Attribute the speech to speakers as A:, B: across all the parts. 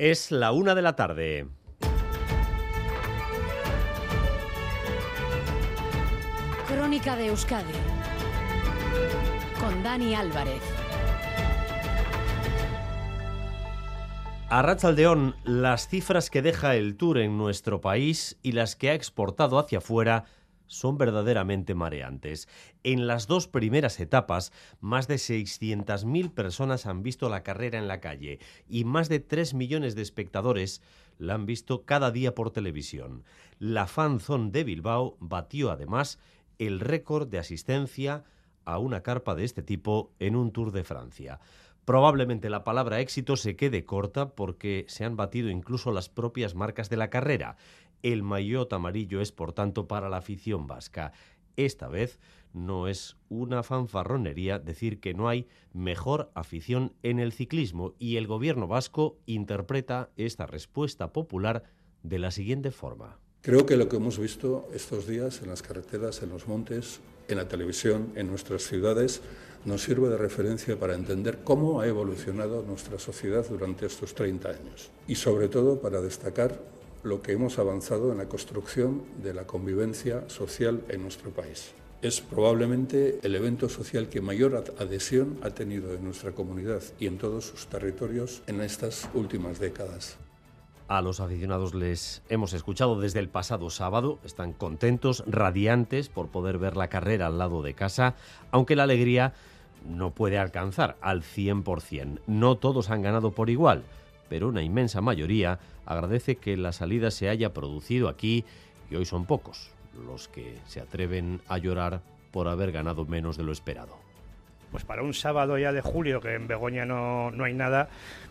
A: Es la una de la tarde.
B: Crónica de Euskadi con Dani Álvarez.
A: A Rachaldeón, las cifras que deja el Tour en nuestro país y las que ha exportado hacia afuera son verdaderamente mareantes. En las dos primeras etapas, más de 600.000 personas han visto la carrera en la calle y más de 3 millones de espectadores la han visto cada día por televisión. La fanzone de Bilbao batió además el récord de asistencia a una carpa de este tipo en un Tour de Francia. Probablemente la palabra éxito se quede corta porque se han batido incluso las propias marcas de la carrera. El maillot amarillo es, por tanto, para la afición vasca. Esta vez no es una fanfarronería decir que no hay mejor afición en el ciclismo y el gobierno vasco interpreta esta respuesta popular de la siguiente forma.
C: Creo que lo que hemos visto estos días en las carreteras, en los montes, en la televisión, en nuestras ciudades, nos sirve de referencia para entender cómo ha evolucionado nuestra sociedad durante estos 30 años y sobre todo para destacar lo que hemos avanzado en la construcción de la convivencia social en nuestro país. Es probablemente el evento social que mayor adhesión ha tenido en nuestra comunidad y en todos sus territorios en estas últimas décadas.
A: A los aficionados les hemos escuchado desde el pasado sábado. Están contentos, radiantes por poder ver la carrera al lado de casa, aunque la alegría no puede alcanzar al 100%. No todos han ganado por igual, pero una inmensa mayoría agradece que la salida se haya producido aquí y hoy son pocos los que se atreven a llorar por haber ganado menos de lo esperado.
D: Pues para un sábado ya de julio, que en Begoña no, no hay nada,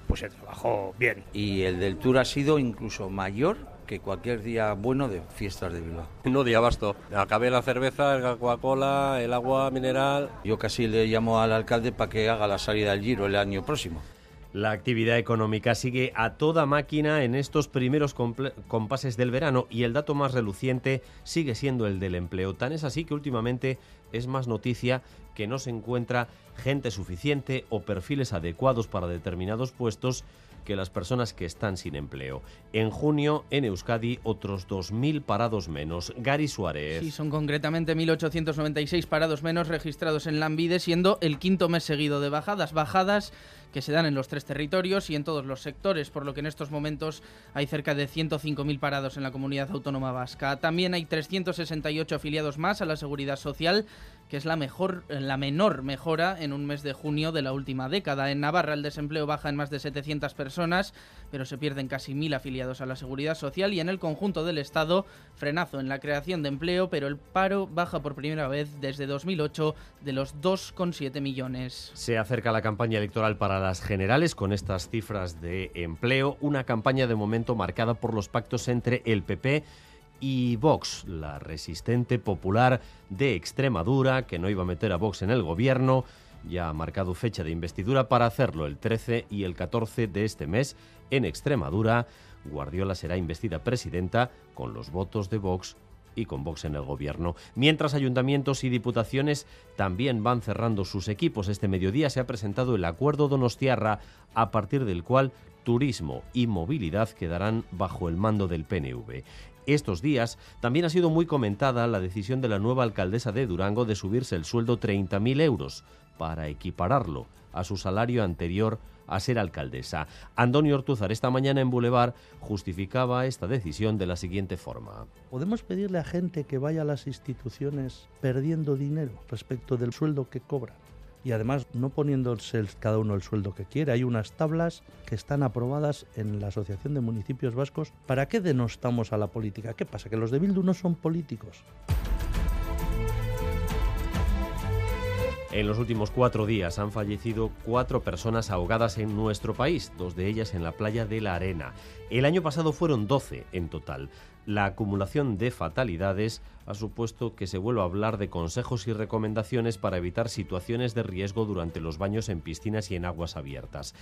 D: pues se trabajó bien.
E: Y el del Tour ha sido incluso mayor que cualquier día bueno de fiestas de Bilbao.
F: No di abasto. Acabé la cerveza, la Coca-Cola, el agua mineral.
E: Yo casi le llamo al alcalde para que haga la salida del Giro el año próximo.
A: La actividad económica sigue a toda máquina en estos primeros compases del verano y el dato más reluciente sigue siendo el del empleo. Tan es así que últimamente es más noticia que no se encuentra gente suficiente o perfiles adecuados para determinados puestos que las personas que están sin empleo. En junio, en Euskadi, otros 2.000 parados menos. Gary Suárez.
G: Sí, son concretamente 1.896 parados menos registrados en Lambide, siendo el quinto mes seguido de bajadas. Bajadas que se dan en los tres territorios y en todos los sectores, por lo que en estos momentos hay cerca de 105.000 parados en la comunidad autónoma vasca. También hay 368 afiliados más a la seguridad social, que es la, mejor, la menor mejora en un mes de junio de la última década. En Navarra el desempleo baja en más de 700 personas, pero se pierden casi 1.000 afiliados a la seguridad social y en el conjunto del Estado frenazo en la creación de empleo, pero el paro baja por primera vez desde 2008 de los 2,7 millones.
A: Se acerca la campaña electoral para las generales con estas cifras de empleo, una campaña de momento marcada por los pactos entre el PP Vox, la resistente popular de Extremadura, que no iba a meter a Vox en el gobierno, ya ha marcado fecha de investidura para hacerlo el 13 y el 14 de este mes en Extremadura. Guardiola será investida presidenta con los votos de Vox y con Vox en el gobierno. Mientras ayuntamientos y diputaciones también van cerrando sus equipos. Este mediodía se ha presentado el acuerdo Donostiarra, a partir del cual turismo y movilidad quedarán bajo el mando del PNV. Estos días también ha sido muy comentada la decisión de la nueva alcaldesa de Durango de subirse el sueldo 30.000 euros para equipararlo a su salario anterior a ser alcaldesa. Antonio Ortuzar esta mañana en Boulevard justificaba esta decisión de la siguiente forma.
H: ¿Podemos pedirle a gente que vaya a las instituciones perdiendo dinero respecto del sueldo que cobra? Y además no poniéndose cada uno el sueldo que quiere. Hay unas tablas que están aprobadas en la Asociación de Municipios Vascos. ¿Para qué denostamos a la política? ¿Qué pasa? ¿Que los de Bildu no son políticos?
A: En los últimos cuatro días han fallecido cuatro personas ahogadas en nuestro país, dos de ellas en la playa de la Arena. El año pasado fueron 12 en total. La acumulación de fatalidades ha supuesto que se vuelva a hablar de consejos y recomendaciones para evitar situaciones de riesgo durante los baños en piscinas y en aguas abiertas.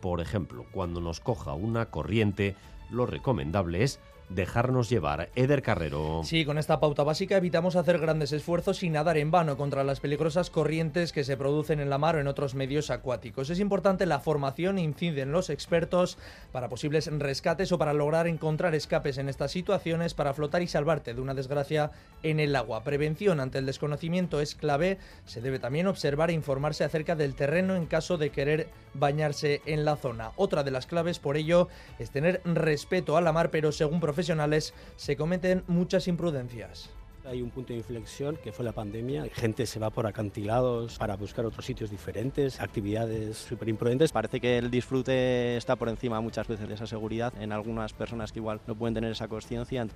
A: Por ejemplo, cuando nos coja una corriente, lo recomendable es dejarnos llevar. Eder Carrero.
I: Sí, con esta pauta básica evitamos hacer grandes esfuerzos y nadar en vano contra las peligrosas corrientes que se producen en la mar o en otros medios acuáticos. Es importante la formación inciden los expertos para posibles rescates o para lograr encontrar escapes en estas situaciones para flotar y salvarte de una desgracia en el agua. Prevención ante el desconocimiento es clave. Se debe también observar e informarse acerca del terreno en caso de querer bañarse en la zona. Otra de las claves por ello es tener respeto a la mar, pero según profesionales se cometen muchas imprudencias.
J: Hay un punto de inflexión que fue la pandemia. Gente se va por acantilados para buscar otros sitios diferentes, actividades súper imprudentes.
K: Parece que el disfrute está por encima muchas veces de esa seguridad en algunas personas que igual no pueden tener esa conciencia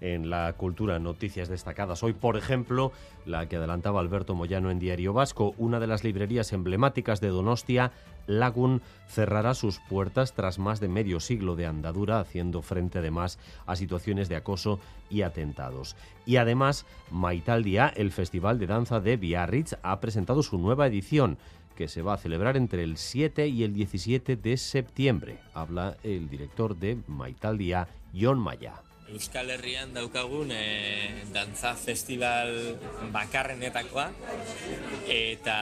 A: en la cultura. Noticias destacadas hoy, por ejemplo, la que adelantaba Alberto Moyano en Diario Vasco, una de las librerías emblemáticas de Donostia, Lagun, cerrará sus puertas tras más de medio siglo de andadura, haciendo frente además a situaciones de acoso y atentados. Y además, Maitaldia, el Festival de Danza de Biarritz, ha presentado su nueva edición que se va a celebrar entre el 7 y el 17 de septiembre. Habla el director de Maitaldia, John Maya.
L: Euskal Herrian daukagun e, dantza festival bakarrenetakoa eta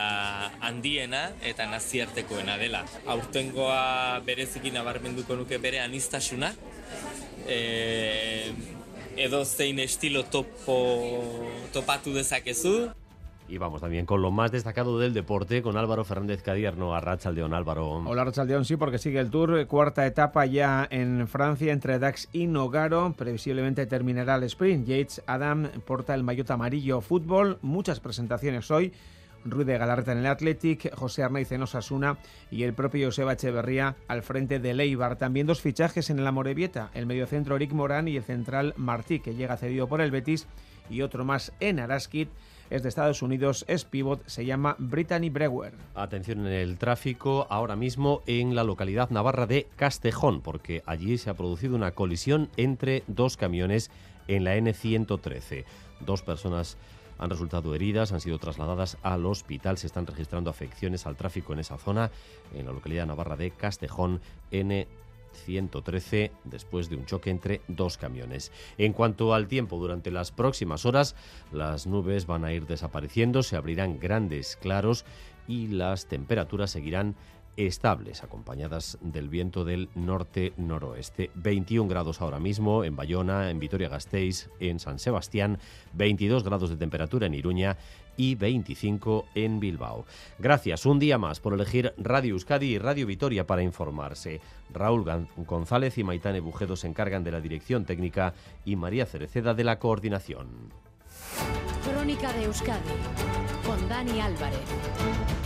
L: handiena eta naziartekoena dela. Aurtengoa bereziki nabarmenduko nuke bere anistasuna, e, edo zein estilo topo, topatu dezakezu.
A: Y vamos también con lo más destacado del deporte, con Álvaro Fernández Cadierno, a Rachaldeón. Álvaro.
M: Hola Rachaldeón, sí, porque sigue el Tour, cuarta etapa ya en Francia entre Dax y Nogaro. Previsiblemente terminará el sprint. Yates Adam porta el maillot amarillo fútbol. Muchas presentaciones hoy. Ruy de Galarreta en el Athletic, José Arnaiz en Osasuna y el propio Joseba Echeverría al frente de Leibar. También dos fichajes en el Amorebieta, el mediocentro Eric Morán y el central Martí, que llega cedido por el Betis, y otro más en Araskit es de Estados Unidos, es pivot, se llama Brittany Brewer.
A: Atención en el tráfico ahora mismo en la localidad navarra de Castejón, porque allí se ha producido una colisión entre dos camiones en la N113. Dos personas han resultado heridas, han sido trasladadas al hospital, se están registrando afecciones al tráfico en esa zona, en la localidad navarra de Castejón, N 113 después de un choque entre dos camiones. En cuanto al tiempo, durante las próximas horas las nubes van a ir desapareciendo, se abrirán grandes claros y las temperaturas seguirán estables, acompañadas del viento del norte-noroeste. 21 grados ahora mismo en Bayona, en Vitoria-Gasteiz, en San Sebastián, 22 grados de temperatura en Iruña y 25 en Bilbao. Gracias un día más por elegir Radio Euskadi y Radio Vitoria para informarse. Raúl González y Maitane Bujedo se encargan de la dirección técnica y María Cereceda de la coordinación.
B: Crónica de Euskadi con Dani Álvarez.